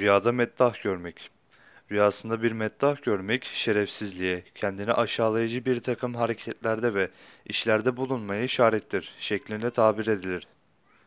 Rüyada meddah görmek. Rüyasında bir meddah görmek, şerefsizliğe, kendini aşağılayıcı bir takım hareketlerde ve işlerde bulunmaya işarettir şeklinde tabir edilir.